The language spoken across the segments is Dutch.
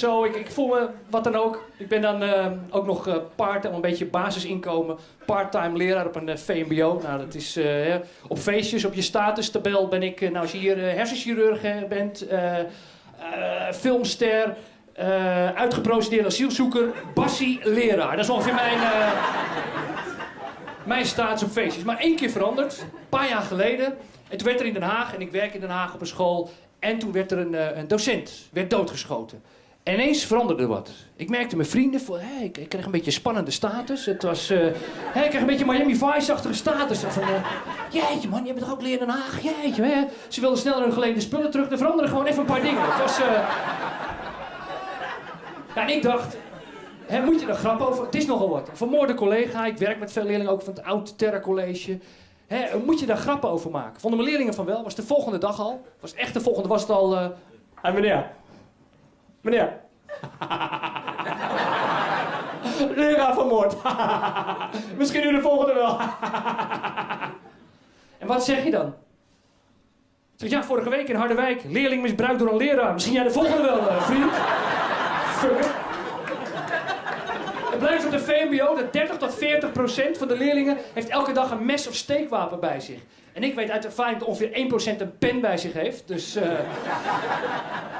zo, ik, ik voel me wat dan ook. Ik ben dan uh, ook nog uh, part-time, een beetje basisinkomen, part-time leraar op een uh, VMBO. Nou, dat is op feestjes, op je statustabel ben ik, nou als je hier hersenchirurg bent, filmster, uitgeprocedeerd asielzoeker, bassie leraar. Dat is ongeveer mijn, mijn status op feestjes. Maar één keer veranderd, een paar jaar geleden. En toen werd er in Den Haag, en ik werk in Den Haag op een school, en toen werd er een, een docent, werd doodgeschoten. En ineens veranderde wat. Ik merkte mijn vrienden, voor, ik, ik, kreeg een beetje spannende status. Het was, hey, ik kreeg een beetje Miami Vice-achtige status. Van, uh, jeetje man, je bent toch ook leren in Den Haag? Jeetje, hè? Ze wilden sneller hun geleende spullen terug. Er veranderden gewoon even een paar dingen. Het was... Ja, en ik dacht, hè, moet je er grap over? Het is nogal wat. Vermoorde collega, ik werk met veel leerlingen ook van het Oud Terra College. Hè, moet je daar grappen over maken? Vonden mijn leerlingen van wel. Was de volgende dag al. Was echt de volgende, was het al... Uh... Meneer, Meneer. Leraar vermoord. Misschien u de volgende wel. en wat zeg je dan? Zeg ja, vorige week in Harderwijk, leerling misbruikt door een leraar. Misschien jij de volgende wel, uh, vriend. Fucker. Het blijft op de VMBO dat 30 tot 40 procent van de leerlingen heeft elke dag een mes of steekwapen bij zich. En ik weet uit ervaring dat ongeveer 1 procent een pen bij zich heeft. Dus, uh...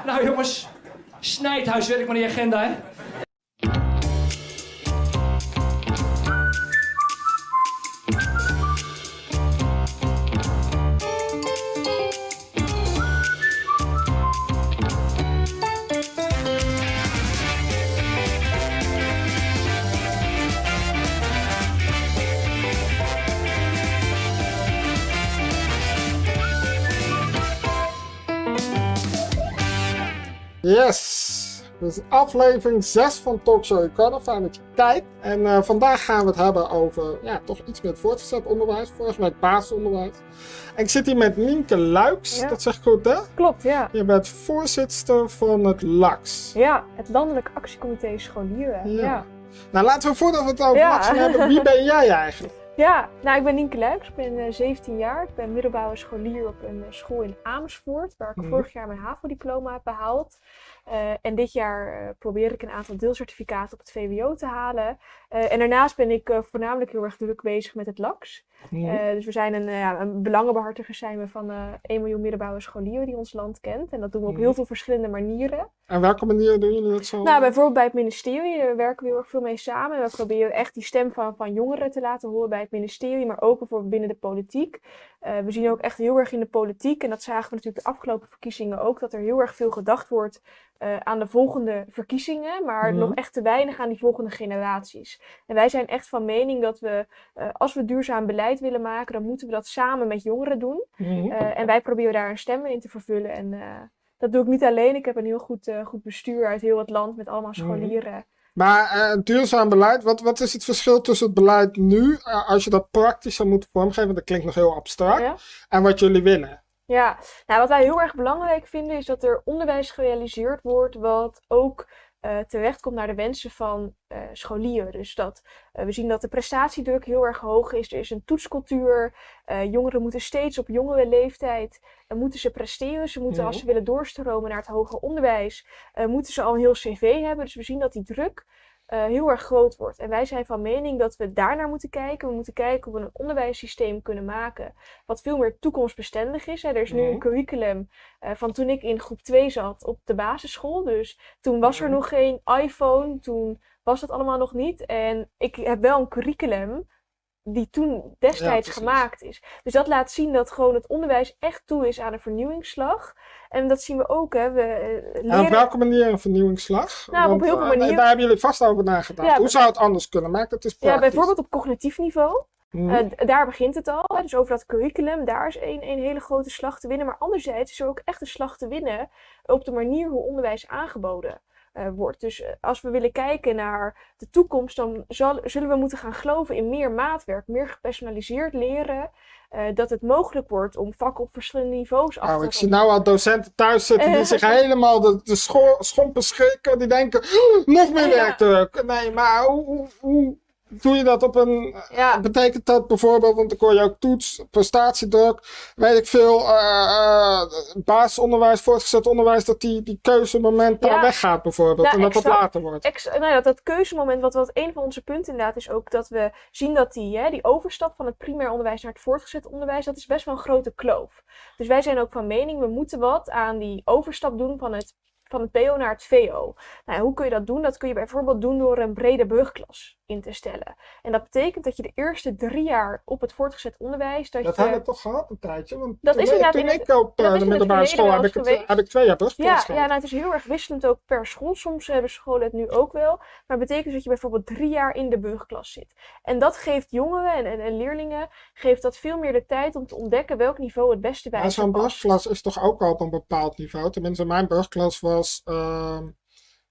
nou jongens, Snijdhuiswerk maar die agenda, hè? Yes, dit is aflevering 6 van Talkshow Econo. Fijn dat je kijkt. En uh, vandaag gaan we het hebben over ja, toch iets met voortgezet onderwijs. Vorige week basisonderwijs. En ik zit hier met Nienke Luiks. Ja. Dat zegt goed, hè? Klopt, ja. Je bent voorzitter van het LAX. Ja, het Landelijk Actiecomité Scholieren. Ja. ja. Nou, laten we voordat we het over LAX hebben, wie ben jij eigenlijk? Ja, nou ik ben Nienke Luiks, ik ben uh, eh, 17 jaar. Ik ben middelbare scholier op een uh, school in Amersfoort, waar ik mm. vorig jaar mijn HAVO-diploma heb behaald. Uh, en dit jaar probeer ik een aantal deelcertificaten op het VWO te halen. en daarnaast ben ik voornamelijk heel erg druk bezig met het LAX. Dus we zijn een, ja, een belangenbehartiger zijn we van uh, 1 miljoen middelbare scholieren die ons land kent. En dat doen we op heel veel verschillende manieren. En welke manieren doen jullie dat zo? Nou, bijvoorbeeld bij het ministerie, daar werken we heel erg veel mee samen. We proberen echt die stem van, van jongeren te laten horen bij het ministerie, maar ook bijvoorbeeld binnen de politiek. Uh, we zien ook echt heel erg in de politiek, en dat zagen we natuurlijk de afgelopen verkiezingen ook, dat er heel erg veel gedacht wordt uh, aan de volgende verkiezingen, maar nog echt te weinig aan die volgende generaties. En wij zijn echt van mening dat we, uh, als we duurzaam beleid willen maken, dan moeten we dat samen met jongeren doen. Mm en wij proberen daar een stem in te vervullen. En dat doe ik niet alleen. Ik heb een heel goed, goed bestuur uit heel het land met allemaal mhm. scholieren. Mm maar uh, duurzaam beleid, wat, wat is het verschil tussen het beleid nu, uh, als je dat praktisch zou moeten vormgeven, dat klinkt nog heel abstract, en wat jullie willen? Ja, nou wat wij heel erg belangrijk vinden is dat er onderwijs gerealiseerd wordt wat ook uh, terechtkomt naar de wensen van uh, scholieren. Dus dat uh, we zien dat de prestatiedruk heel erg hoog is. Er is een toetscultuur. jongeren moeten steeds op jongere leeftijd moeten ze presteren. Ze moeten, als ze willen doorstromen naar het hoger onderwijs, moeten ze al een heel cv hebben. Dus we zien dat die druk uh, heel erg groot wordt. En wij zijn van mening dat we daarnaar moeten kijken. We moeten kijken hoe we een onderwijssysteem kunnen maken wat veel meer toekomstbestendig is. Hè. Er is nu een curriculum uh, van toen ik in groep 2 zat op de basisschool. Dus toen was er nog geen iPhone, toen was dat allemaal nog niet. En ik heb wel een curriculum die toen destijds gemaakt is. Dus dat laat zien dat gewoon het onderwijs echt toe is aan een vernieuwingsslag. En dat zien we ook, hè. We eh, En op leren... welke manier een vernieuwingsslag? Nou, op heel veel eh, manieren. Daar hebben jullie vast over nagedacht. Ja, Hoe zou het anders kunnen? Maak het eens Ja, praktisch. bijvoorbeeld op cognitief niveau. Hm. Eh, daar begint het al. hè. Dus over dat curriculum, daar is één één hele grote slag te winnen. Maar anderzijds is er ook echt een slag te winnen op de manier hoe onderwijs aangeboden eh, wordt. Dus eh, als we willen kijken naar de toekomst, dan zal, zullen we moeten gaan geloven in meer maatwerk, meer gepersonaliseerd leren. eh, dat het mogelijk wordt om vakken op verschillende niveaus af te Oh, ik zie nou al docenten thuis zitten die zich helemaal de, de scho- schompen schrikken. Die denken, "Oh, nog meer werkdruk. Nee, maar hoe doe je dat op een... Ja. Betekent dat bijvoorbeeld, want dan hoor je ook toets, prestatiedruk, weet ik veel, eh, eh, basisonderwijs, voortgezet onderwijs, dat die, die keuzemoment daar Ja. weggaat bijvoorbeeld. Ja, en dat dat later wordt. Nou ja, dat, dat keuzemoment, wat, wat een van onze punten inderdaad is ook, dat we zien dat die, hè, die overstap van het primair onderwijs naar het voortgezet onderwijs, dat is best wel een grote kloof. Dus wij zijn ook van mening, we moeten wat aan die overstap doen van het, van het PO naar het VO. Nou, hoe kun je dat doen? Dat kun je bijvoorbeeld doen door een brede brugklas in te stellen. En dat betekent dat je de eerste drie jaar op het voortgezet onderwijs, dat, Dat je... hebben we toch gehad een tijdje? Want Dat toen, is inderdaad toen in het- ik op eh, is de middelbare school heb ik, eens het, geweest. heb ik twee jaar brugklas Ja, ja nou, het is heel erg wisselend ook per school. Soms hebben scholen het nu ook wel. Maar het betekent dat je bijvoorbeeld drie jaar in de burgerklas zit. En dat geeft jongeren en, en, en leerlingen geeft dat veel meer de tijd om te ontdekken welk niveau het beste bij Maar ze zo'n brugklas is toch ook al op een bepaald niveau? Tenminste, mijn brugklas was ehm,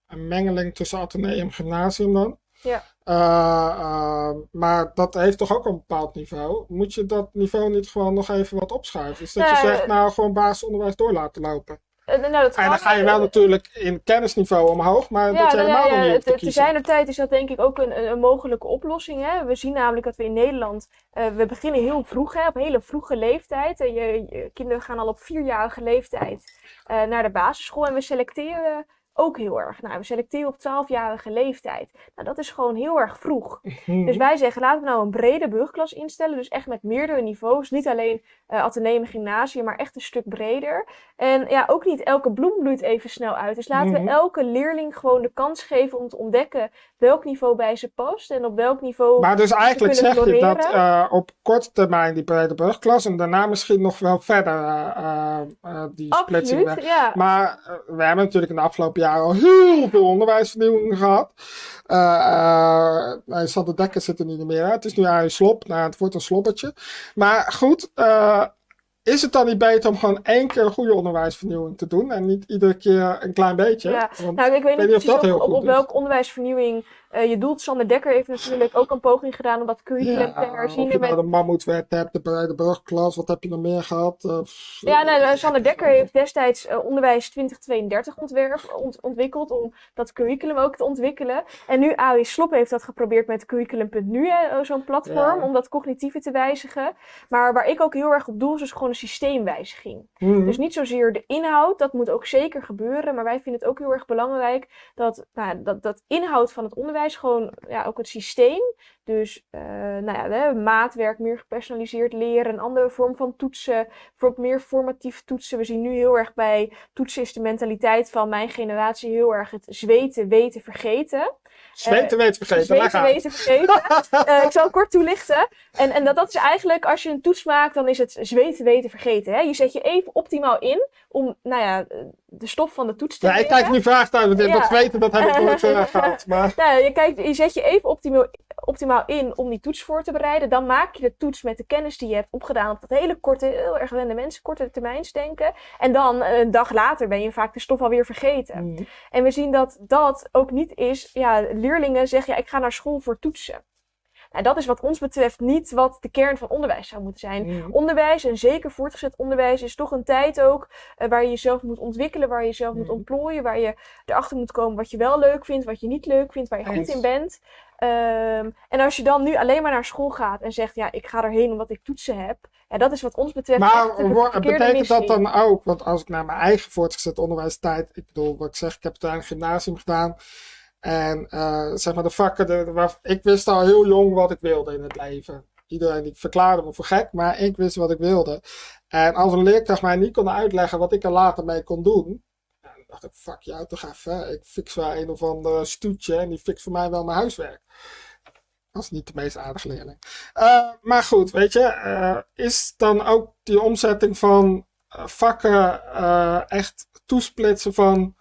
een mengeling tussen ateneum en gymnasium dan. Ja. Eh, eh, maar dat heeft toch ook een bepaald niveau? Moet je dat niveau niet gewoon nog even wat opschuiven? Dus dat je Nou, zegt, nou gewoon basisonderwijs door laten lopen. Eh, nou, dat En dan ga je wel natuurlijk in kennisniveau omhoog, maar dat is nou helemaal ja, nog niet te. Te zijner tijd is dat denk ik ook een, een, mogelijke oplossing. Hè? We zien namelijk dat we in Nederland, eh, we beginnen heel vroeg, hè, op hele vroege leeftijd. Je, je kinderen gaan al op vierjarige leeftijd eh, naar de basisschool en we selecteren ook heel erg. Nou, we selecteren op 12-jarige leeftijd. Nou, dat is gewoon heel erg vroeg. Mhm. Dus wij zeggen, laten we nou een brede burgerklas instellen. Dus echt met meerdere niveaus. Niet alleen ateneum en gymnasium, maar echt een stuk breder. En ja, ook niet elke bloem bloeit even snel uit. Dus laten Mhm. we elke leerling gewoon de kans geven om te ontdekken welk niveau bij ze past. En op welk niveau... Maar dus eigenlijk zeg je dat eh, op korte termijn die brede brugklas en daarna misschien nog wel verder eh, die splitsing. Absoluut, ja. Maar we hebben natuurlijk in de afgelopen jaren al heel veel onderwijsvernieuwing gehad. Eh uh, nou, Sander Dekker zit er niet meer. Hè? Het is nu eigenlijk slop. Nou, het wordt een sloppertje. Maar goed, eh, is het dan niet beter om gewoon één keer een goede onderwijsvernieuwing te doen en niet iedere keer een klein beetje? Ja, Want Nou, ik weet niet niet of dat heel op, op, goed op is. welke onderwijsvernieuwing eh, je doelt. Sander Dekker heeft natuurlijk ook een poging gedaan om dat curriculum te ja, of herzien. je met- de mammoetwet hebt, de brugklas, wat heb je nog meer gehad? Eh, Ja, nou, nou, Sander Dekker heeft destijds eh, Onderwijs 2032 ontwerp, ont- ontwikkeld om dat curriculum ook te ontwikkelen. En nu AI Slop heeft dat geprobeerd met curriculum.nu, eh, zo'n platform, Ja. om dat cognitieve te wijzigen. Maar waar ik ook heel erg op doel is, is gewoon een systeemwijziging. mhm. Dus niet zozeer de inhoud, dat moet ook zeker gebeuren. Maar wij vinden het ook heel erg belangrijk dat nou, dat, dat inhoud van het onderwijs gewoon ja, ook het systeem. Dus eh, nou ja, maatwerk, meer gepersonaliseerd leren, een andere vorm van toetsen, bijvoorbeeld meer formatief toetsen. We zien nu heel erg bij toetsen is de mentaliteit van mijn generatie heel erg het zweten, weten, vergeten. Zweten weten vergeten. Zweten, weten, vergeten. Eh, ik zal het kort toelichten. En, en dat, dat is eigenlijk, als je een toets maakt, dan is het zweten, weten, vergeten. Hè? Je zet je even optimaal in om, nou ja, de stof van de toets te Ja, ik leren. kijk nu vraag thuis, want Ja. dat weten, dat heb ik nooit uh, gehad. Maar Nou, je, kijkt, je zet je even optimaal, optimaal in om die toets voor te bereiden. Dan maak je de toets met de kennis die je hebt opgedaan op dat hele korte, heel erg gewende mensen, korte termijnsdenken. En dan eh, een dag later ben je vaak de stof alweer vergeten. Mhm. En we zien dat dat ook niet is, ja, leerlingen zeggen, ja, ik ga naar school voor toetsen. Nou, dat is wat ons betreft niet wat de kern van onderwijs zou moeten zijn. Mhm. Onderwijs, en zeker voortgezet onderwijs, is toch een tijd ook eh, waar je jezelf moet ontwikkelen, waar je jezelf moet Mhm. ontplooien, waar je erachter moet komen wat je wel leuk vindt, wat je niet leuk vindt, waar je goed Eens. in bent. Ehm, en als je dan nu alleen maar naar school gaat en zegt, ja, ik ga erheen omdat ik toetsen heb, ja, dat is wat ons betreft Maar betekent dat dan ook, want als ik naar mijn eigen voortgezet onderwijstijd, ik bedoel, wat ik zeg, ik heb uiteindelijk gymnasium gedaan. En eh, zeg maar de vakken, de, waar, ik wist al heel jong wat ik wilde in het leven. Iedereen die verklaarde me voor gek, maar ik wist wat ik wilde. En als een leerkracht mij niet kon uitleggen wat ik er later mee kon doen, dacht ik, fuck jou toch even. Ik fix wel een of ander stoetje en die fix voor mij wel mijn huiswerk. was niet de meest aardige leerling. Uh, maar goed, weet je, uh, is dan ook die omzetting van uh, vakken echt toesplitsen van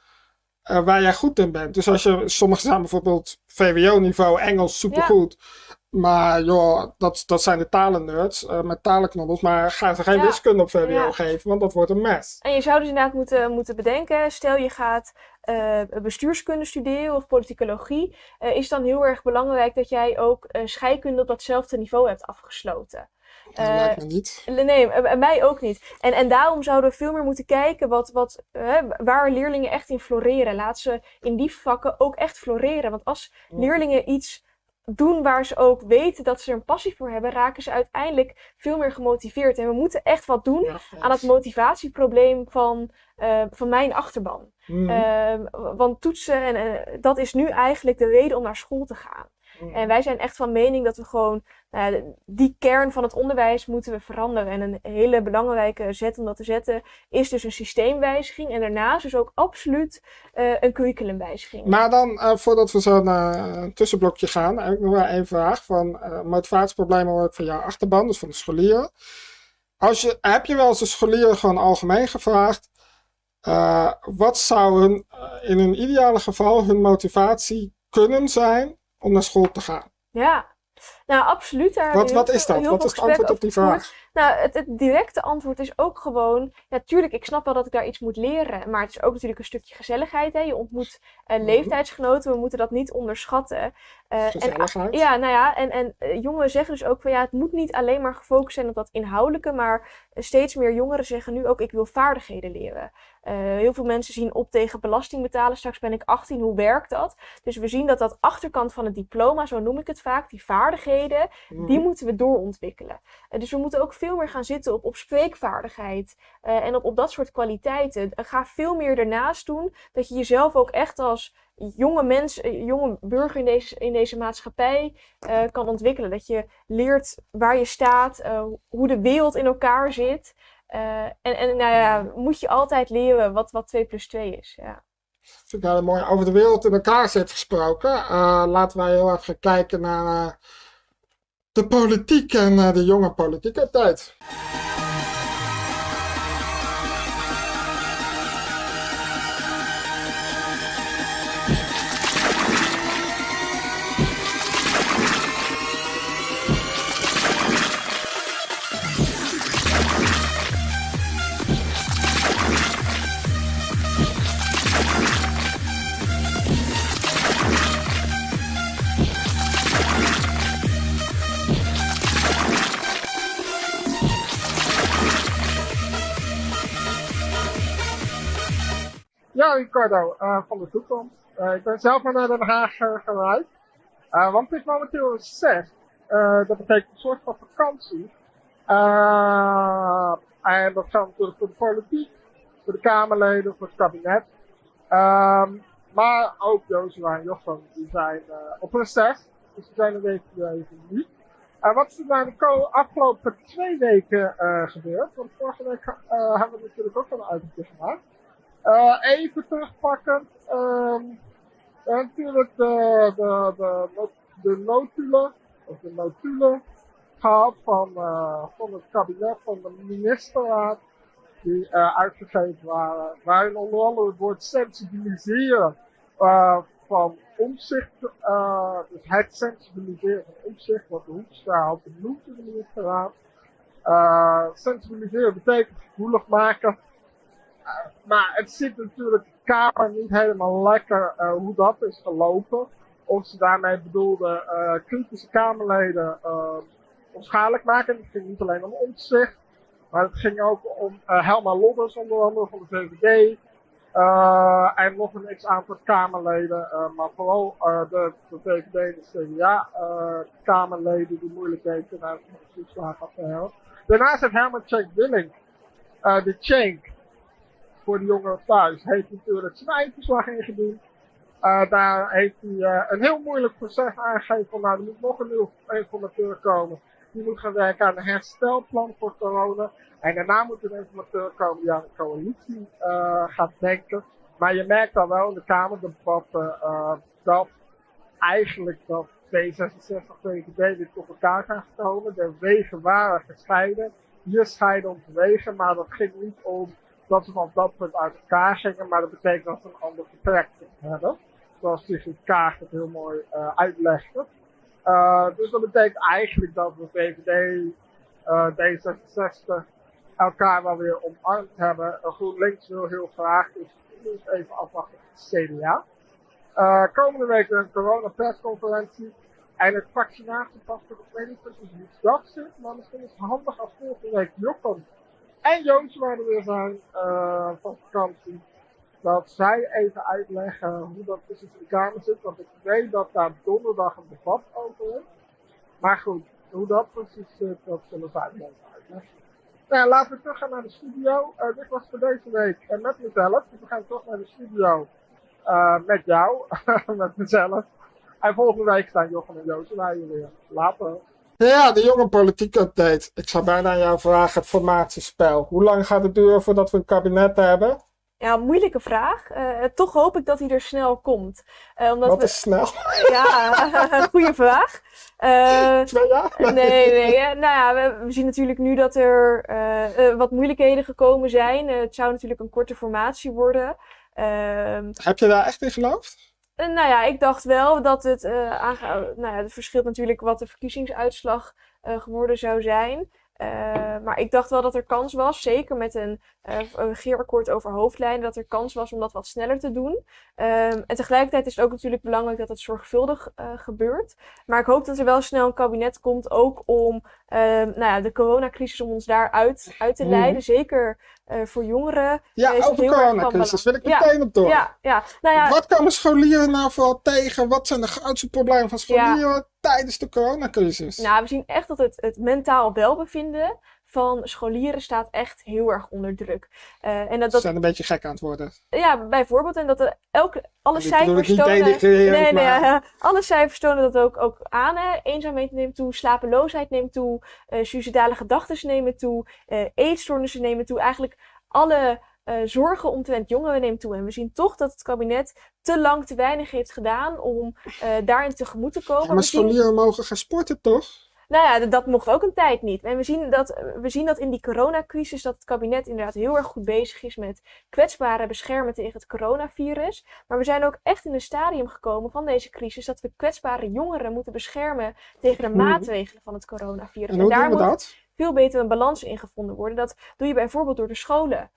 waar jij goed in bent. Dus als je, sommige zijn bijvoorbeeld VWO-niveau, Engels supergoed. Ja. Maar joh, dat, dat zijn de talennerds uh, met talenknobbels. Maar ga ze geen ja. wiskunde op VWO ja. geven, want dat wordt een mes. En je zou dus inderdaad moeten, moeten bedenken, stel je gaat uh, bestuurskunde studeren of politicologie, uh, is dan heel erg belangrijk dat jij ook scheikunde op datzelfde niveau hebt afgesloten. Dat lijkt me niet. Nee, mij ook niet. En, en daarom zouden we veel meer moeten kijken wat, wat, waar leerlingen echt in floreren. Laat ze in die vakken ook echt floreren. Want als leerlingen iets doen waar ze ook weten dat ze er een passie voor hebben, raken ze uiteindelijk veel meer gemotiveerd. En we moeten echt wat doen aan het motivatieprobleem van, uh, van mijn achterban. Mm. Uh, want toetsen, en, en, dat is nu eigenlijk de reden om naar school te gaan. Mm. En wij zijn echt van mening dat we gewoon nou, die kern van het onderwijs moeten we veranderen. En een hele belangrijke zet om dat te zetten is dus een systeemwijziging. En daarnaast dus ook absoluut uh, een curriculumwijziging. Maar dan, uh, voordat we zo naar een tussenblokje gaan, heb ik nog wel één vraag. Van uh, motivatieproblemen hoor ik van jouw achterban, dus van de scholier. Als je, heb je wel eens de scholier gewoon algemeen gevraagd? wat zou hun, in een ideale geval hun motivatie kunnen zijn om naar school te gaan? Ja, nou, absoluut. Daar wat, wat is dat? Wat is het antwoord op die vraag? Nou, het, het, directe antwoord is ook gewoon... Natuurlijk, ik snap wel dat ik daar iets moet leren. Maar het is ook natuurlijk een stukje gezelligheid. Hè? Je ontmoet uh, leeftijdsgenoten. We moeten dat niet onderschatten. Uh, gezelligheid? En, ja, nou ja. En, en uh, jongeren zeggen dus ook van... Ja, het moet niet alleen maar gefocust zijn op dat inhoudelijke. Maar steeds meer jongeren zeggen nu ook... Ik wil vaardigheden leren. Heel veel mensen zien op tegen belasting betalen. Straks ben ik 18, hoe werkt dat? Dus we zien dat dat achterkant van het diploma, zo noem ik het vaak, die vaardigheden, mm. die moeten we doorontwikkelen. Dus we moeten ook veel meer gaan zitten op, op spreekvaardigheid uh, en op, op dat soort kwaliteiten. ga veel meer ernaast doen dat je jezelf ook echt als jonge mens, jonge burger in deze, in deze maatschappij kan ontwikkelen. Dat je leert waar je staat, hoe de wereld in elkaar zit. En, en nou ja, moet je altijd leren wat, wat 2 plus 2 is. Ja. Vind ik mooi. Over de wereld in elkaar zit gesproken. Laten wij heel even kijken naar de politiek en de jonge politieke tijd. Ricardo, uh, van de toekomst. Uh, ik ben zelf naar Den Haag uh, gereisd. want ik momenteel zes. dat betekent een soort van vakantie. en dat geldt natuurlijk voor de politiek, voor de Kamerleden, voor het kabinet. Um, maar ook Jozua en Jochem, die zijn op reces. Dus die zijn een week even niet. En wat is er nou de afgelopen twee weken gebeurd? Want vorige week hebben we natuurlijk ook al een uitje gemaakt. Uh, even terugpakken. Um, natuurlijk de, de, de, de notulen, of de notulen gehad van, uh, van het kabinet, van de ministerraad, die uitgegeven waren, waarin onder andere het woord sensibiliseren van omzicht, dus het sensibiliseren van omzicht, wat de Hoekstra had benoemd in de ministerraad. sensibiliseren betekent gevoelig maken maar het zit natuurlijk de Kamer niet helemaal lekker uh, hoe dat is gelopen. Of ze daarmee bedoelden uh, kritische Kamerleden uh, onschadelijk maken. Het ging niet alleen om omzicht, maar het ging ook om Helma Lodders onder andere van de VVD. en nog een x-aantal Kamerleden, maar vooral de, de VVD en de CDA Kamerleden die moeilijk deden de toeslagenaffaire. Daarnaast heeft Herman Check Willing, de Chank, voor de jongeren thuis heeft natuurlijk zijn eindverslag ingediend. Uh, daar heeft hij uh, een heel moeilijk proces aangegeven nou er moet nog een nieuw informateur komen. Die moet gaan werken aan een herstelplan voor corona. En daarna moet een informateur komen die aan de coalitie uh, gaat denken. Maar je merkt dan wel in de Kamerdebatten dat eigenlijk dat D66, VVD weer tot elkaar zijn gekomen. De wegen waren gescheiden. Hier scheiden onze wegen, maar dat ging niet om dat ze van dat punt uit elkaar gingen, maar dat betekent dat ze een ander vertrek hebben. Zoals Sigrid Kaag het heel mooi uh, uitlegde. Uh, dus dat betekent eigenlijk dat we VVD, uh, D66 elkaar wel weer omarmd hebben. GroenLinks wil heel graag, dus dus even afwachten CDA. Uh, komende week een corona-persconferentie. En het vaccinatiepaspoort, ik weet niet precies hoe dat zit, maar misschien is het handig als volgende week Jochem en Joost waren weer zijn uh, van vakantie. Dat zij even uitleggen hoe dat precies in de Kamer zit. Want ik weet dat daar donderdag een debat over is. Maar goed, hoe dat precies zit, dat zullen zij ons uitleggen. Nou, laten we teruggaan naar de studio. Uh, dit was voor deze week uh, met mezelf. Dus we gaan terug naar de studio met jou, met mezelf. En volgende week staan Jochem en Joost en hier weer. Later. Ja, de jonge politiek update. Ik zou bijna aan jou vragen, het formatiespel. Hoe lang gaat het duren voordat we een kabinet hebben? Ja, moeilijke vraag. Uh, toch hoop ik dat hij er snel komt. Uh, omdat Wat is snel? Ja, goede vraag. Uh, Twee jaar? Nee, nee. Nou ja, we, we, zien natuurlijk nu dat er wat moeilijkheden gekomen zijn. het zou natuurlijk een korte formatie worden. Ehm, Heb je daar echt in geloofd? Nou ja, ik dacht wel dat het aange... Nou ja, het verschilt natuurlijk wat de verkiezingsuitslag geworden zou zijn. Uh, maar ik dacht wel dat er kans was, zeker met een, regeerakkoord over hoofdlijnen, dat er kans was om dat wat sneller te doen. Um, en tegelijkertijd is het ook natuurlijk belangrijk dat het zorgvuldig gebeurt. Maar ik hoop dat er wel snel een kabinet komt, ook om um, nou ja, de coronacrisis, om ons daaruit uit te mhm. leiden. Zeker voor jongeren. Ja, over de coronacrisis wil ik meteen ja, op door. Ja, ja. Nou ja, Wat komen scholieren nou vooral tegen? Wat zijn de grootste problemen van scholieren? tijdens de coronacrisis? Nou, we zien echt dat het, het mentaal welbevinden van scholieren staat echt heel erg onder druk. Uh, en dat, dat, Ze zijn een beetje gek aan het worden. Ja, bijvoorbeeld. En dat er elke, alle cijfers tonen... Nee, nee, alle cijfers tonen dat ook, ook aan. Hè. Eenzaamheid neemt toe, slapeloosheid neemt toe, uh, suicidale gedachten nemen toe, uh, eetstoornissen nemen toe. Eigenlijk alle uh, zorgen omtrent jongeren neemt toe. En we zien toch dat het kabinet te lang te weinig heeft gedaan om uh, daarin tegemoet te komen. Ja, maar scholieren mogen gaan sporten toch? Nou ja, dat, mocht ook een tijd niet. En we zien, dat, we zien dat in die coronacrisis dat het kabinet inderdaad heel erg goed bezig is met kwetsbaren beschermen tegen het coronavirus. Maar we zijn ook echt in een stadium gekomen van deze crisis dat we kwetsbare jongeren moeten beschermen tegen de mhm. maatregelen van het coronavirus. En, en daar moet dat? veel beter een balans in gevonden worden. Dat doe je bijvoorbeeld door de scholen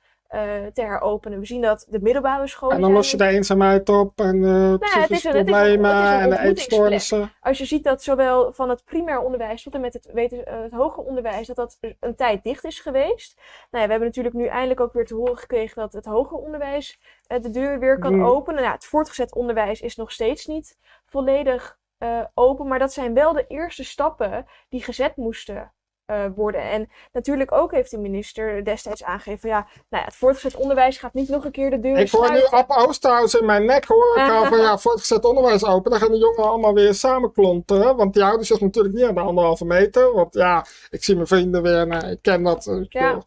te heropenen. We zien dat de middelbare scholen. En dan los je de eenzaamheid op en uh, nou, psychische het problemen en de eetstoornissen. Als je ziet dat zowel van het primair onderwijs tot en met het, weten, uh, het hoger onderwijs, dat dat een tijd dicht is geweest. Nou ja, we hebben natuurlijk nu eindelijk ook weer te horen gekregen dat het hoger onderwijs de deur weer kan mm. openen. Nou, het voortgezet onderwijs is nog steeds niet volledig open, maar dat zijn wel de eerste stappen die gezet moesten uh, worden. En natuurlijk ook heeft de minister destijds aangegeven: ja, nou ja, het voortgezet onderwijs gaat niet nog een keer de deur Ik hoor nu Ab Oosterhuis in mijn nek hoor. Ik al van ja, voortgezet onderwijs open. Dan gaan de jongen allemaal weer samen klonteren. Want die houden zich natuurlijk niet aan de anderhalve meter. Want ja, ik zie mijn vrienden weer. Nou, ik ken dat. Eh, ja.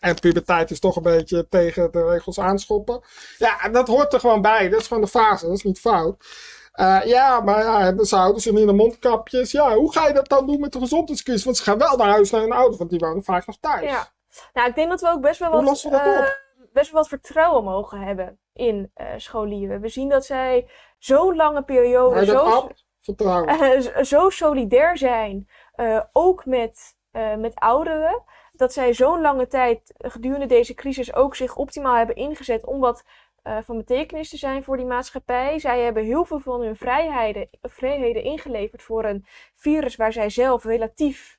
En puberteit is toch een beetje tegen de regels aanschoppen. Ja, en dat hoort er gewoon bij. Dat is gewoon de fase. Dat is niet fout. Uh, ja, maar ja, ze houden ze in de mondkapjes. Ja, hoe ga je dat dan doen met de gezondheidscrisis? Want ze gaan wel naar huis naar hun ouders, want die wonen vaak nog thuis. Ja, nou, ik denk dat we ook best wel wat, we uh, op? best wel wat vertrouwen mogen hebben in uh, scholieren. We zien dat zij zo'n lange periode zo, vertrouwen. zo solidair zijn, ook met, met ouderen dat zij zo'n lange tijd gedurende deze crisis ook zich optimaal hebben ingezet om wat uh, van betekenis te zijn voor die maatschappij. Zij hebben heel veel van hun vrijheden, vrijheden ingeleverd voor een virus waar zij zelf relatief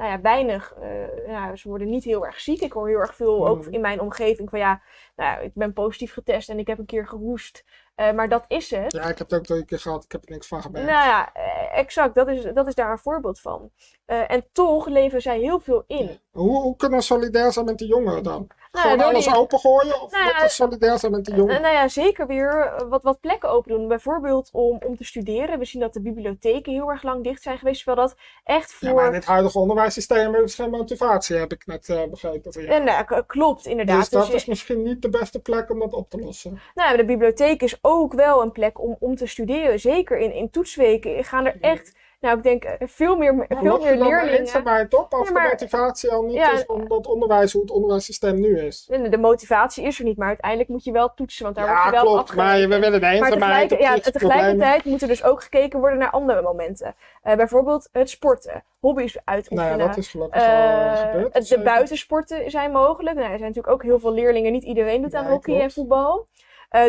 nou ja, weinig, uh, nou, ze worden niet heel erg ziek. Ik hoor heel erg veel ook mm. in mijn omgeving van ja, nou, ik ben positief getest en ik heb een keer gehoest. Uh, maar dat is het. Ja, ik heb het ook een keer gehad, ik heb er niks van gemerkt. Nou ja, exact, dat is, dat is daar een voorbeeld van. Uh, en toch leven zij heel veel in. Hoe, hoe kunnen we solidair zijn met de jongeren dan? Nou, Gewoon alles die- opengooien? Of Nou wat ja, solidair zijn met de jongen? Eh, nou ja, zeker weer eh, wat, wat plekken open doen. Bijvoorbeeld om, om te studeren. We zien dat de bibliotheken heel erg lang dicht zijn geweest. Terwijl dat echt Ja, voor... maar in het huidige onderwijssysteem is geen motivatie, heb ik net eh, begrepen. Ja. En, nou, klopt, inderdaad. Dus dat Dus, is misschien niet de beste plek om dat op te lossen. Nou, de bibliotheek is ook wel een plek om, om te studeren. Zeker in, in toetsweken gaan er echt, nou ik denk eh, veel meer, veel meer dan de leerlingen. eenzaamheid op als Ja, maar- de motivatie al niet Ja, is om dat onderwijs, hoe het onderwijssysteem nu is? De motivatie is er niet, maar uiteindelijk moet je wel toetsen, want daar word Ja, je wel klopt. afgerekend. Maar we willen de Maar eenzaamheid tegelijk, ja, tegelijkertijd moet er dus ook gekeken worden naar andere momenten. Eh, bijvoorbeeld het sporten, hobby's uitoefenen. Nee, dat is gelukkig al eh, gebeurd. het- de zeker. buitensporten zijn mogelijk. Nou, er zijn natuurlijk ook heel veel leerlingen. Niet iedereen doet aan hockey en voetbal.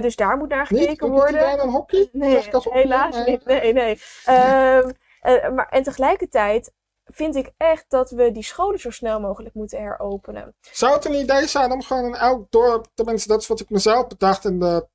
Dus daar moet naar Niet? gekeken niet worden. iedereen aan hockey? Nee, helaas niet. Nee, nee. Eh, maar, en tegelijkertijd vind ik echt dat we die scholen zo snel mogelijk moeten heropenen. Zou het een idee zijn om gewoon in elk dorp, tenminste dat is wat ik mezelf bedacht in de,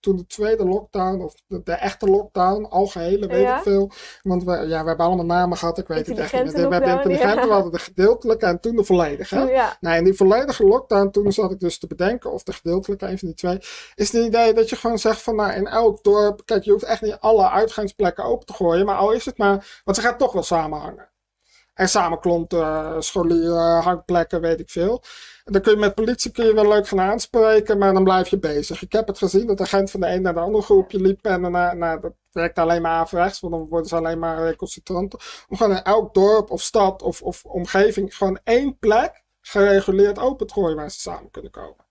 toen de tweede lockdown, of de, de echte lockdown, algehele, weet Ja. ik veel. Want we, ja, we hebben allemaal namen gehad, ik weet het echt niet. We hebben intelligente, ja. we hadden de gedeeltelijke en toen de volledige. hè? Ja, Nou, in die volledige lockdown, toen zat ik dus te bedenken, of de gedeeltelijke, een van die twee, is het idee dat je gewoon zegt van, nou, in elk dorp, kijk, je hoeft echt niet alle uitgangsplekken open te gooien, maar al is het maar, want ze gaat toch wel samenhangen. En samenklonten, scholieren, hangplekken, weet ik veel. En dan kun je met politie kun je wel leuk gaan aanspreken, maar dan blijf je bezig. Ik heb het gezien dat de agent van de een naar de andere groepje liep en daarna, nou, dat werkt alleen maar averechts, want dan worden ze alleen maar recalcitranten. Om gewoon in elk dorp of stad of, of omgeving gewoon één plek gereguleerd open te gooien waar ze samen kunnen komen.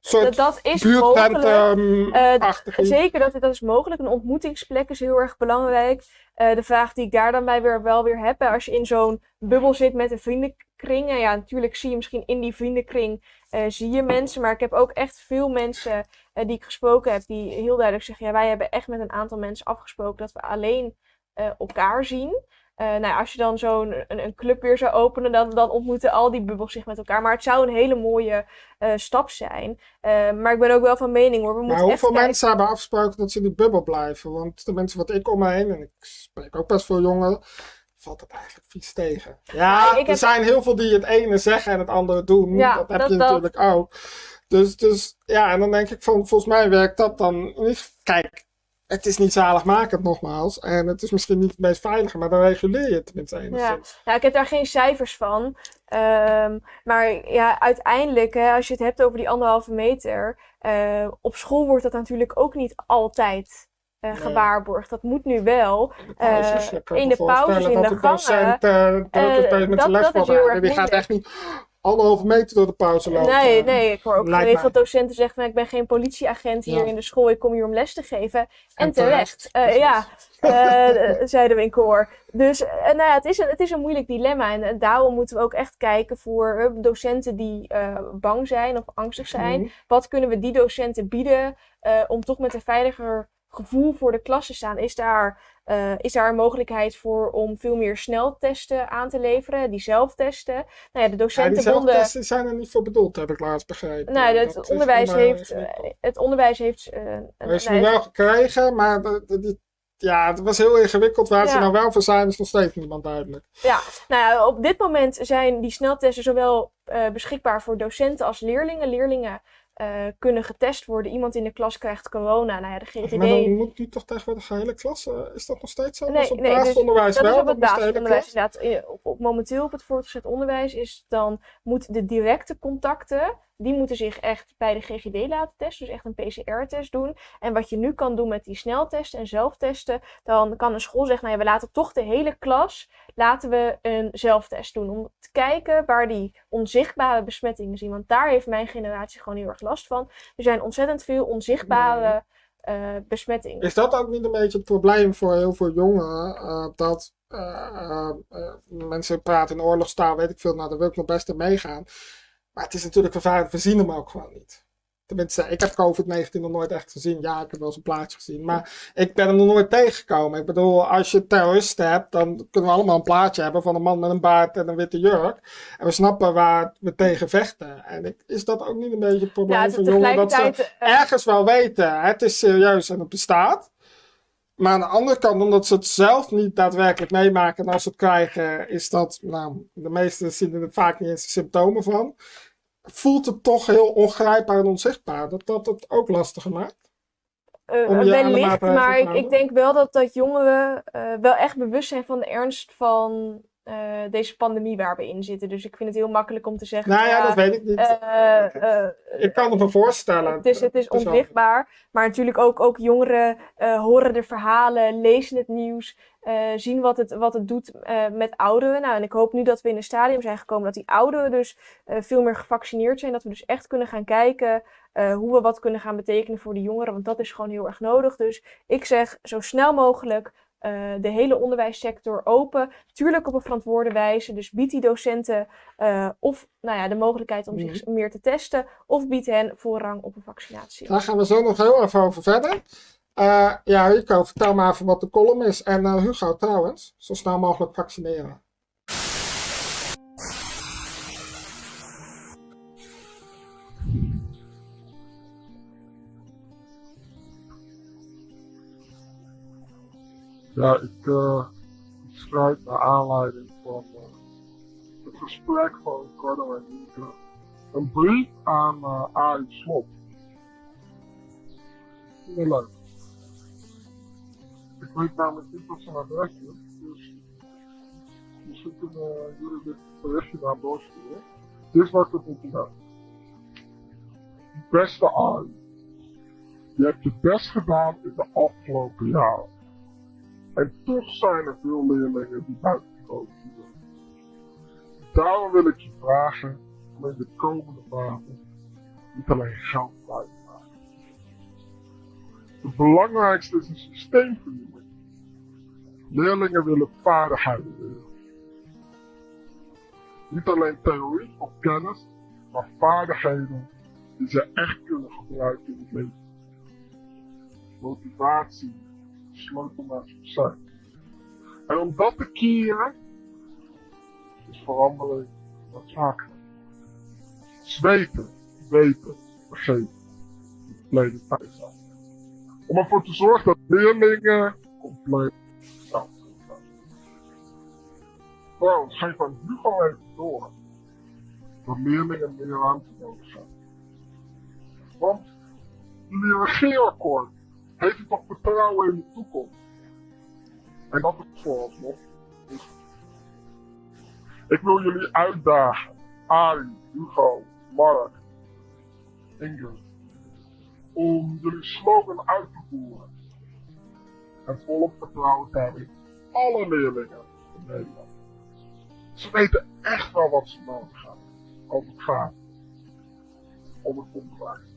Soort dat, dat is mogelijk. buurtcentrum Eh. Zeker, dat, dat is mogelijk. Een ontmoetingsplek is heel erg belangrijk. Eh, de vraag die ik daar dan bij weer, wel weer heb, hè, als je in zo'n bubbel zit met een vriendenkring. En ja, natuurlijk zie je misschien in die vriendenkring eh, zie je mensen. Maar ik heb ook echt veel mensen die ik gesproken heb, die heel duidelijk zeggen: ja, wij hebben echt met een aantal mensen afgesproken dat we alleen elkaar zien. Eh, nou, ja, als je dan zo'n een, een club weer zou openen, dan, dan ontmoeten al die bubbels zich met elkaar. Maar het zou een hele mooie eh, stap zijn. Eh, maar ik ben ook wel van mening hoor. We Maar hoeveel kijken- mensen hebben afgesproken dat ze in die bubbel blijven? Want de mensen wat ik om me heen, en ik spreek ook best veel jongeren, valt het eigenlijk vies tegen. Ja, er heb- zijn heel veel die het ene zeggen en het andere doen. Ja, dat heb dat- je dat- natuurlijk ook. Dus, dus ja, en dan denk ik van, volgens mij werkt dat dan niet. Kijk, het is niet zaligmakend nogmaals. En het is misschien niet het meest veilige, maar dan reguleer je het tenminste enigszins. Ja, ik heb daar geen cijfers van. Ehm, maar ja, uiteindelijk, hè, als je het hebt over die anderhalve meter, eh, op school wordt dat natuurlijk ook niet altijd Nee. gewaarborgd. Dat moet nu wel. In de pauzes, Eh, in de pauzes, in dat gangen, dat- zijn les dat is heel erg Die gaat echt niet anderhalve meter door de pauze lopen. Nee, nee, ik hoor ook geregeld docenten zeggen van ik ben geen politieagent hier Ja. in de school, ik kom hier om les te geven. En, En terecht. terecht, Eh, ja, eh, zeiden we in koor. Dus eh, nou ja, het, is een, het is een moeilijk dilemma. En, eh, daarom moeten we ook echt kijken voor eh, docenten die eh, bang zijn of angstig zijn. Mhm. Wat kunnen we die docenten bieden eh, om toch met een veiliger gevoel voor de klas te staan? Is daar, eh, is daar een mogelijkheid voor om veel meer sneltesten aan te leveren, die zelftesten? Nou ja, de Ja, die docentenbonden... zelftesten zijn er niet voor bedoeld, heb ik laatst begrepen. Nou, Dat het onderwijs, heeft, eh, het onderwijs heeft. eh, een- Er is nou, nu wel gekregen, maar die- ja, het was heel ingewikkeld. Waar ze Ja. nou wel voor zijn, is nog steeds niemand duidelijk. Ja, nou ja, op dit moment zijn die sneltesten zowel eh, beschikbaar voor docenten als leerlingen. Leerlingen eh, kunnen getest worden. Iemand in de klas krijgt corona. Nou ja, de GGD. Maar dan moet nu toch tegenwoordig de hele klas, eh, is dat nog steeds zo? Nee, Was op nee, dus basisonderwijs dat wel, is op het basisonderwijs inderdaad. Eh, Op, op, momenteel op het voortgezet onderwijs is dan moet de directe contacten, die moeten zich echt bij de GGD laten testen, dus echt een PCR-test doen. En wat je nu kan doen met die sneltesten en zelftesten, dan kan een school zeggen, nou ja, we laten toch de hele klas, laten we een zelftest doen. Om te kijken waar die onzichtbare besmettingen zien. Want daar heeft mijn generatie gewoon heel erg last van. Er zijn ontzettend veel onzichtbare eh, besmettingen. Is dat ook niet een beetje het probleem voor heel veel jongeren? eh, dat eh, mensen praten in oorlogstaal, weet ik veel, nou daar wil ik nog best in meegaan. Maar het is natuurlijk vervelend, we zien hem ook gewoon niet. Tenminste, ik heb COVID-19 nog nooit echt gezien. Ja, ik heb wel eens een plaatje gezien. Maar ik ben hem nog nooit tegengekomen. Ik bedoel, als je terroristen hebt, dan kunnen we allemaal een plaatje hebben van een man met een baard en een witte jurk. En we snappen waar we tegen vechten. En ik, is dat ook niet een beetje het probleem Ja, van jongeren? Dat ze eh, ergens wel weten, het is serieus en het bestaat. Maar aan de andere kant, omdat ze het zelf niet daadwerkelijk meemaken en als ze het krijgen, is dat, nou, de meesten zien er vaak niet eens de symptomen van. Voelt het toch heel ongrijpbaar en onzichtbaar. Dat dat het ook lastiger maakt. Uh, wellicht, maar ik denk wel dat, dat jongeren eh, wel echt bewust zijn van de ernst van eh, deze pandemie waar we in zitten. Dus ik vind het heel makkelijk om te zeggen. Nou ja, dat weet ik niet. eh, eh, ik kan het me voorstellen. het is, het is onzichtbaar. Maar natuurlijk ook, ook jongeren horen de verhalen, lezen het nieuws, zien wat het, wat het doet met ouderen. Nou, en ik hoop nu dat we in een stadium zijn gekomen dat die ouderen dus veel meer gevaccineerd zijn. Dat we dus echt kunnen gaan kijken hoe we wat kunnen gaan betekenen voor de jongeren. Want dat is gewoon heel erg nodig. Dus ik zeg zo snel mogelijk eh, de hele onderwijssector open. Tuurlijk op een verantwoorde wijze. Dus bied die docenten eh, of nou ja, de mogelijkheid om zich meer te testen. Of bied hen voorrang op een vaccinatie. Daar gaan we zo nog heel even over verder. Eh, ja, Rico, vertel maar even wat de column is. En Hugo trouwens, zo snel mogelijk vaccineren. Ja, ik eh, schrijf naar aanleiding van eh, het gesprek van Ricardo en Nieke een brief aan uh, Arie Slot. Heel leuk. Ik weet namelijk niet wat zijn adres is, dus misschien kunnen jullie dit berichtje naar doorsturen. Dit is wat ik moet doen. Beste Arie, je hebt je best gedaan in de afgelopen jaren. En toch zijn er veel leerlingen die buitengesloten worden. Daarom wil ik je vragen om in de komende maanden niet alleen geld bij te maken. Het belangrijkste is een systeemvernieuwing. Leerlingen willen vaardigheden leren. Niet alleen theorie of kennis, maar vaardigheden die ze echt kunnen gebruiken in het leven. Motivatie, succes. En om dat te keren, is verandering noodzakelijk. Zweten, weten, vergeten. Verleden tijd zijn. Om ervoor te zorgen dat leerlingen compleet zelf zijn. Trouwens, geef aan Hugo even door dat leerlingen meer ruimte nodig hebben. Want jullie regeerakkoord heeft u toch vertrouwen in de toekomst. En dat is vooralsnog. niet. Ik wil jullie uitdagen, Arie, Hugo, Mark, Ingrid, om jullie slogan uit te voeren. En volop vertrouwen te alle leerlingen in Nederland. Ze weten echt wel wat ze nodig hebben als het gaat om het onderwijs.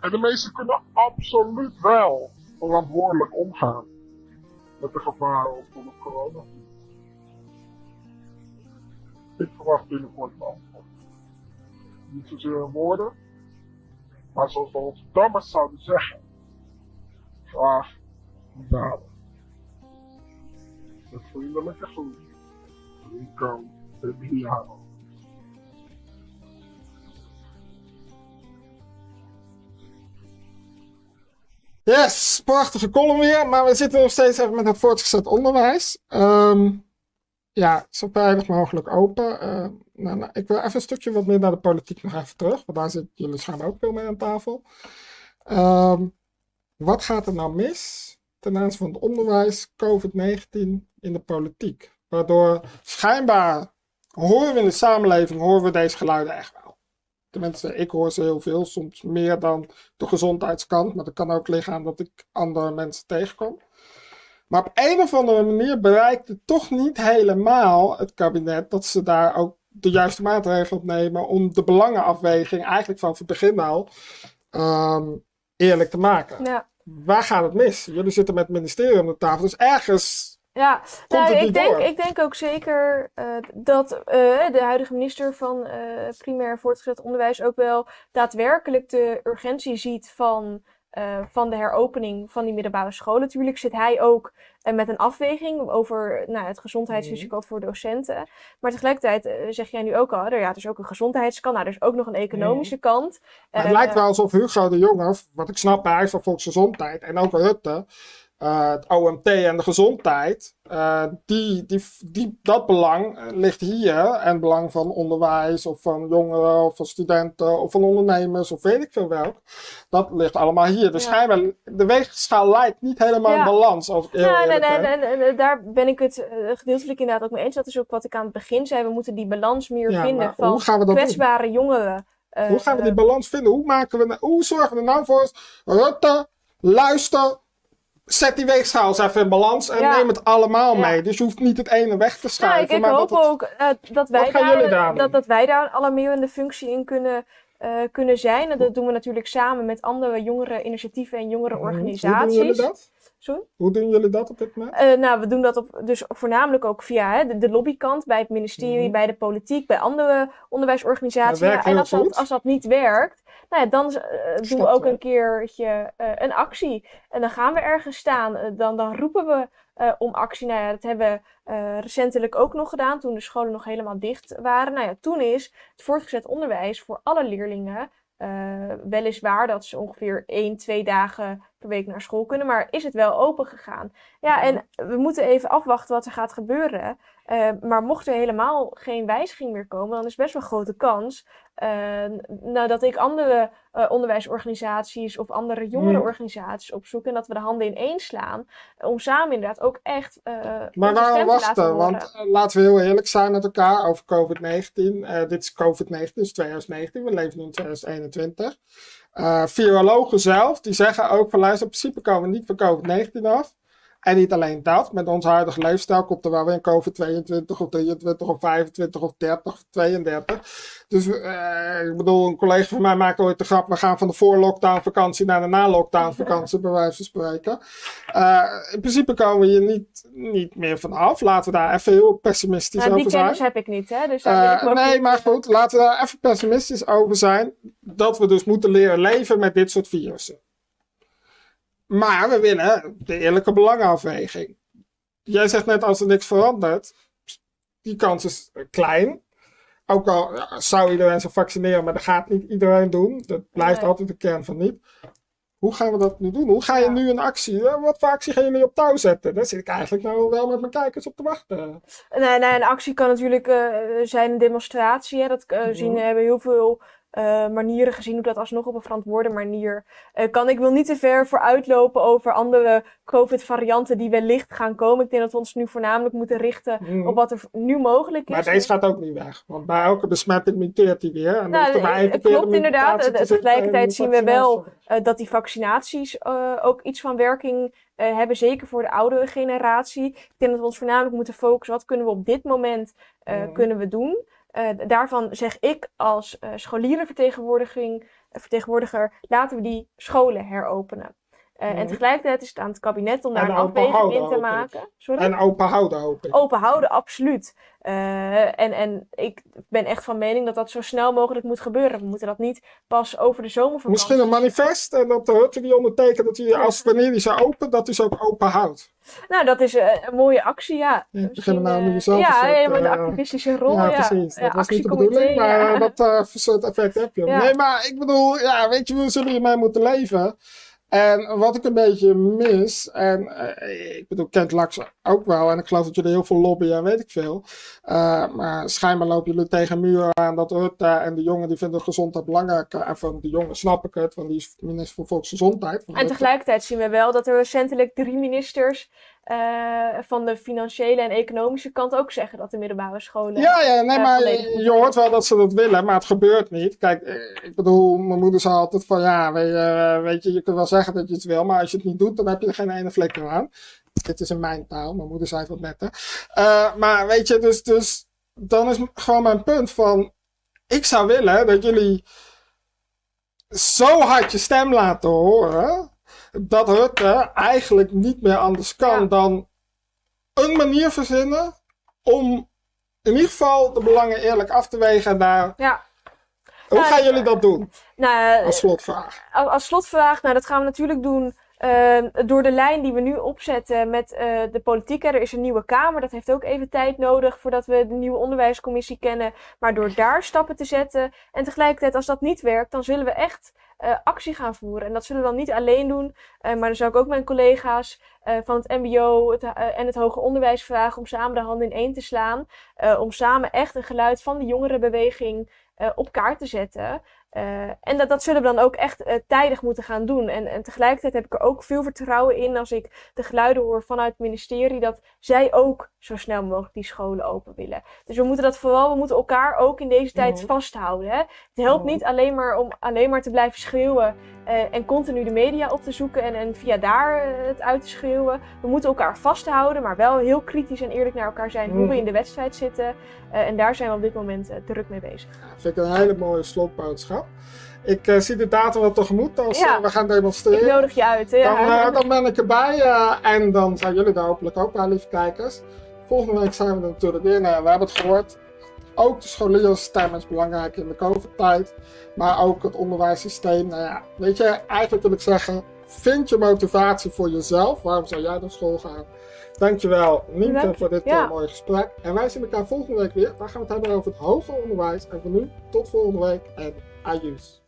En de meesten kunnen absoluut wel verantwoordelijk omgaan met de gevaren van het coronavirus. Ik verwacht binnenkort een antwoord. Niet zozeer in woorden, maar zoals we onze dammers zouden zeggen. Graag in daden. Met vriendelijke groet. Rico Emiliano. Yes, prachtige column weer. Maar we zitten nog steeds even met het voortgezet onderwijs. Ehm, ja, zo veilig mogelijk open. Eh, nou, nou, ik wil even een stukje wat meer naar de politiek nog even terug. Want daar zitten jullie schijnbaar ook veel mee aan tafel. Ehm, wat gaat er nou mis ten aanzien van het onderwijs, COVID-19 in de politiek? Waardoor schijnbaar horen we in de samenleving, horen we deze geluiden echt wel. Tenminste, ik hoor ze heel veel, soms meer dan de gezondheidskant. Maar dat kan ook liggen aan dat ik andere mensen tegenkom. Maar op een of andere manier bereikt het toch niet helemaal het kabinet dat ze daar ook de juiste maatregelen op nemen om de belangenafweging eigenlijk van het begin al ehm, eerlijk te maken. Ja. Waar gaat het mis? Jullie zitten met het ministerie om de tafel, dus ergens Ja, nou, ik, denk, door? ik denk ook zeker eh, dat eh, de huidige minister van eh, primair en voortgezet onderwijs ook wel daadwerkelijk de urgentie ziet van, van de heropening van die middelbare scholen. Natuurlijk zit hij ook met een afweging over nou, het gezondheidsrisico Mhm. voor docenten. Maar tegelijkertijd zeg jij nu ook al, er, ja, er is ook een gezondheidskant, nou, er is ook nog een economische kant. Maar het lijkt wel alsof Hugo de Jonge, wat ik snap bij Huis van Volksgezondheid en ook Rutte, eh, het OMT en de gezondheid, eh, die, die, die, dat belang eh, ligt hier. En het belang van onderwijs, of van jongeren, of van studenten, of van ondernemers, of weet ik veel welk. Dat ligt allemaal hier. Dus Ja. schijnbaar, de weegschaal lijkt niet helemaal in balans. Als ik heel Ja, nee, nee, nee, nee, daar ben ik het gedeeltelijk inderdaad ook mee eens. Dat is ook wat ik aan het begin zei. We moeten die balans meer Ja, vinden van hoe gaan we dat doen? kwetsbare jongeren. Hoe gaan we die balans vinden? Hoe, maken we, hoe zorgen we er nou voor? Rutte, luister, zet die weegschaal eens even in balans en Ja. neem het allemaal Ja. mee. Dus je hoeft niet het ene weg te Nou, schuiven. ik, ik maar hoop dat het- ook eh, dat, wij daar dat, dat wij daar een alarmerende functie in kunnen, eh, kunnen zijn. En dat doen we natuurlijk samen met andere jongere initiatieven en jongere Mhm. Hoe organisaties. doen jullie dat? Sorry? Hoe doen jullie dat op dit moment? Eh, nou, we doen dat op, dus voornamelijk ook via hè, de, de lobbykant, bij het ministerie, Mhm. bij de politiek, bij andere onderwijsorganisaties. En als dat, als dat niet werkt, nou ja, dan eh, doen we ook een keertje een actie. En dan gaan we ergens staan. Dan, dan roepen we eh, om actie. Nou ja, dat hebben we eh, recentelijk ook nog gedaan, toen de scholen nog helemaal dicht waren. Nou ja, toen is het voortgezet onderwijs voor alle leerlingen eh, weliswaar dat ze ongeveer één, twee dagen per week naar school kunnen, maar is het wel open gegaan? Ja, en we moeten even afwachten wat er gaat gebeuren. Eh, maar mocht er helemaal geen wijziging meer komen, dan is best wel een grote kans eh, nou, dat ik andere eh, onderwijsorganisaties of andere jongerenorganisaties opzoek en dat we de handen ineen slaan om samen inderdaad ook echt Maar waarom wachten? Want laten we heel eerlijk zijn met elkaar over COVID-19. Eh, dit is COVID-19, dus 2019. We leven nu in 2021. Eh, virologen zelf, die zeggen ook van luister, in principe komen we niet van COVID-19 af. En niet alleen dat, met onze huidige leefstijl komt er wel weer een COVID 22 of 23 of 25 of 30 of 32. Dus eh, ik bedoel, een collega van mij maakt ooit de grap, we gaan van de voor-lockdown vakantie naar de na-lockdown vakantie, bij wijze van spreken. Eh, in principe komen we hier niet, niet meer van af. Laten we daar even heel pessimistisch Nou, die over zijn. kennis heb ik niet, hè? Dus daar wil ik Eh, nee, niet, maar goed, laten we daar even pessimistisch over zijn. Dat we dus moeten leren leven met dit soort virussen. Maar we willen de eerlijke belangenafweging. Jij zegt net als er niks verandert, die kans is eh, klein. Ook al ja, zou iedereen zich vaccineren, maar dat gaat niet iedereen doen. Dat blijft Nee. altijd de kern van niet. Hoe gaan we dat nu doen? Hoe ga je Ja. nu een actie? eh, Wat voor actie gaan jullie op touw zetten? Daar zit ik eigenlijk nou wel met mijn kijkers op te wachten. Nee, nee, een actie kan natuurlijk eh, zijn een demonstratie. Hè. Dat eh, zien, hebben heel veel eh, manieren gezien hoe dat alsnog op een verantwoorde manier eh, kan. Ik wil niet te ver vooruitlopen over andere COVID-varianten die wellicht gaan komen. Ik denk dat we ons nu voornamelijk moeten richten Mhm. op wat er nu mogelijk is. Maar deze gaat ook niet weg. Want bij elke besmetting muteert hij weer. En Nou, maar eh, het verkeerde klopt inderdaad. te Eh, tegelijkertijd zien we wel eh, dat die vaccinaties eh, ook iets van werking eh, hebben, zeker voor de oudere generatie. Ik denk dat we ons voornamelijk moeten focussen, wat kunnen we op dit moment eh, Mhm. kunnen we doen. Eh, daarvan zeg ik als eh scholierenvertegenwoordiging, eh, laten we die scholen heropenen. Eh. En tegelijkertijd is het aan het kabinet om daar En een afweging in te maken. Sorry? En open houden hoop ik. Open houden, absoluut. Eh, en, en ik ben echt van mening dat dat zo snel mogelijk moet gebeuren. We moeten dat niet pas over de zomervakantie. Misschien een manifest en dat de Rutte die ondertekent dat hij als wanneer die zou open, dat hij ze ook open houdt. Nou, dat is eh, een mooie actie, ja. Ja, ik begin Misschien, nou nu eh, zelf Ja, helemaal de eh, activistische rol. ja, ja, precies. Dat Ja, was niet de bedoeling, maar eh, dat eh, soort effect heb je. Nee, maar ik bedoel, ja, weet je, we zullen hiermee moeten leven. En wat ik een beetje mis, en eh, ik bedoel, Kent Laks ook wel, en ik geloof dat jullie heel veel lobbyen en weet ik veel. Eh, maar schijnbaar lopen jullie tegen muren aan dat Rutte en de jongen die vinden gezondheid belangrijk. En van de jongen snap ik het, want die is minister van Volksgezondheid. En tegelijkertijd zien we wel dat er recentelijk drie ministers eh, van de financiële en economische kant ook zeggen dat de middelbare scholen. Ja, ja, nee, eh, maar je, hoort wel dat ze dat willen, maar het gebeurt niet. Kijk, eh, ik bedoel, mijn moeder zei altijd van ja, weet je, weet je, je kunt wel zeggen dat je het wil, maar als je het niet doet, dan heb je er geen ene flikker aan. Dit is in mijn taal, mijn moeder zei het wat netter. Maar weet je, dus, dus dan is gewoon mijn punt van, ik zou willen dat jullie zo hard je stem laten horen, dat Rutte eigenlijk niet meer anders kan Ja. dan een manier verzinnen om in ieder geval de belangen eerlijk af te wegen. En daar, Ja. hoe Ja, gaan jullie dat doen? Nou, Als slotvraag. als, als slotvraag, nou, dat gaan we natuurlijk doen eh, door de lijn die we nu opzetten met eh, de politiek. Hè. Er is een nieuwe Kamer, dat heeft ook even tijd nodig voordat we de nieuwe onderwijscommissie kennen. Maar door daar stappen te zetten en tegelijkertijd, als dat niet werkt, dan zullen we echt eh, actie gaan voeren. En dat zullen we dan niet alleen doen, eh, maar dan zou ik ook mijn collega's eh, van het MBO het, en het hoger onderwijs vragen om samen de handen in één te slaan. om samen echt een geluid van de jongerenbeweging op kaart te zetten. Eh, en dat, dat zullen we dan ook echt eh, tijdig moeten gaan doen. En, en tegelijkertijd heb ik er ook veel vertrouwen in als ik de geluiden hoor vanuit het ministerie dat zij ook zo snel mogelijk die scholen open willen. Dus we moeten dat vooral, we moeten elkaar ook in deze tijd Mhm. vasthouden. Hè? Het helpt Mhm. niet alleen maar om alleen maar te blijven schreeuwen eh, en continu de media op te zoeken en, en via daar het uit te schreeuwen. We moeten elkaar vasthouden, maar wel heel kritisch en eerlijk naar elkaar zijn hoe Mhm. we in de wedstrijd zitten. Eh, en daar zijn we op dit moment druk mee bezig. Vind ik een hele mooie slotboodschap. Ik eh, zie de datum wel tegemoet als Ja. eh, we gaan Ik demonstreren. nodig je uit. hè? Dan, eh, dan ben ik erbij en dan zijn jullie daar hopelijk ook bij, lieve kijkers. Volgende week zijn we er natuurlijk weer. Nou we hebben het gehoord. Ook de scholierenstem is belangrijk in de COVID-tijd. Maar ook het onderwijssysteem. Nou ja, weet je, eigenlijk wil ik zeggen: vind je motivatie voor jezelf. Waarom zou jij naar school gaan? Dankjewel, Nienke, voor dit Ja. mooie gesprek. En wij zien elkaar volgende week weer. Daar gaan we het hebben over het hoger onderwijs. En voor nu, tot volgende week en iOS.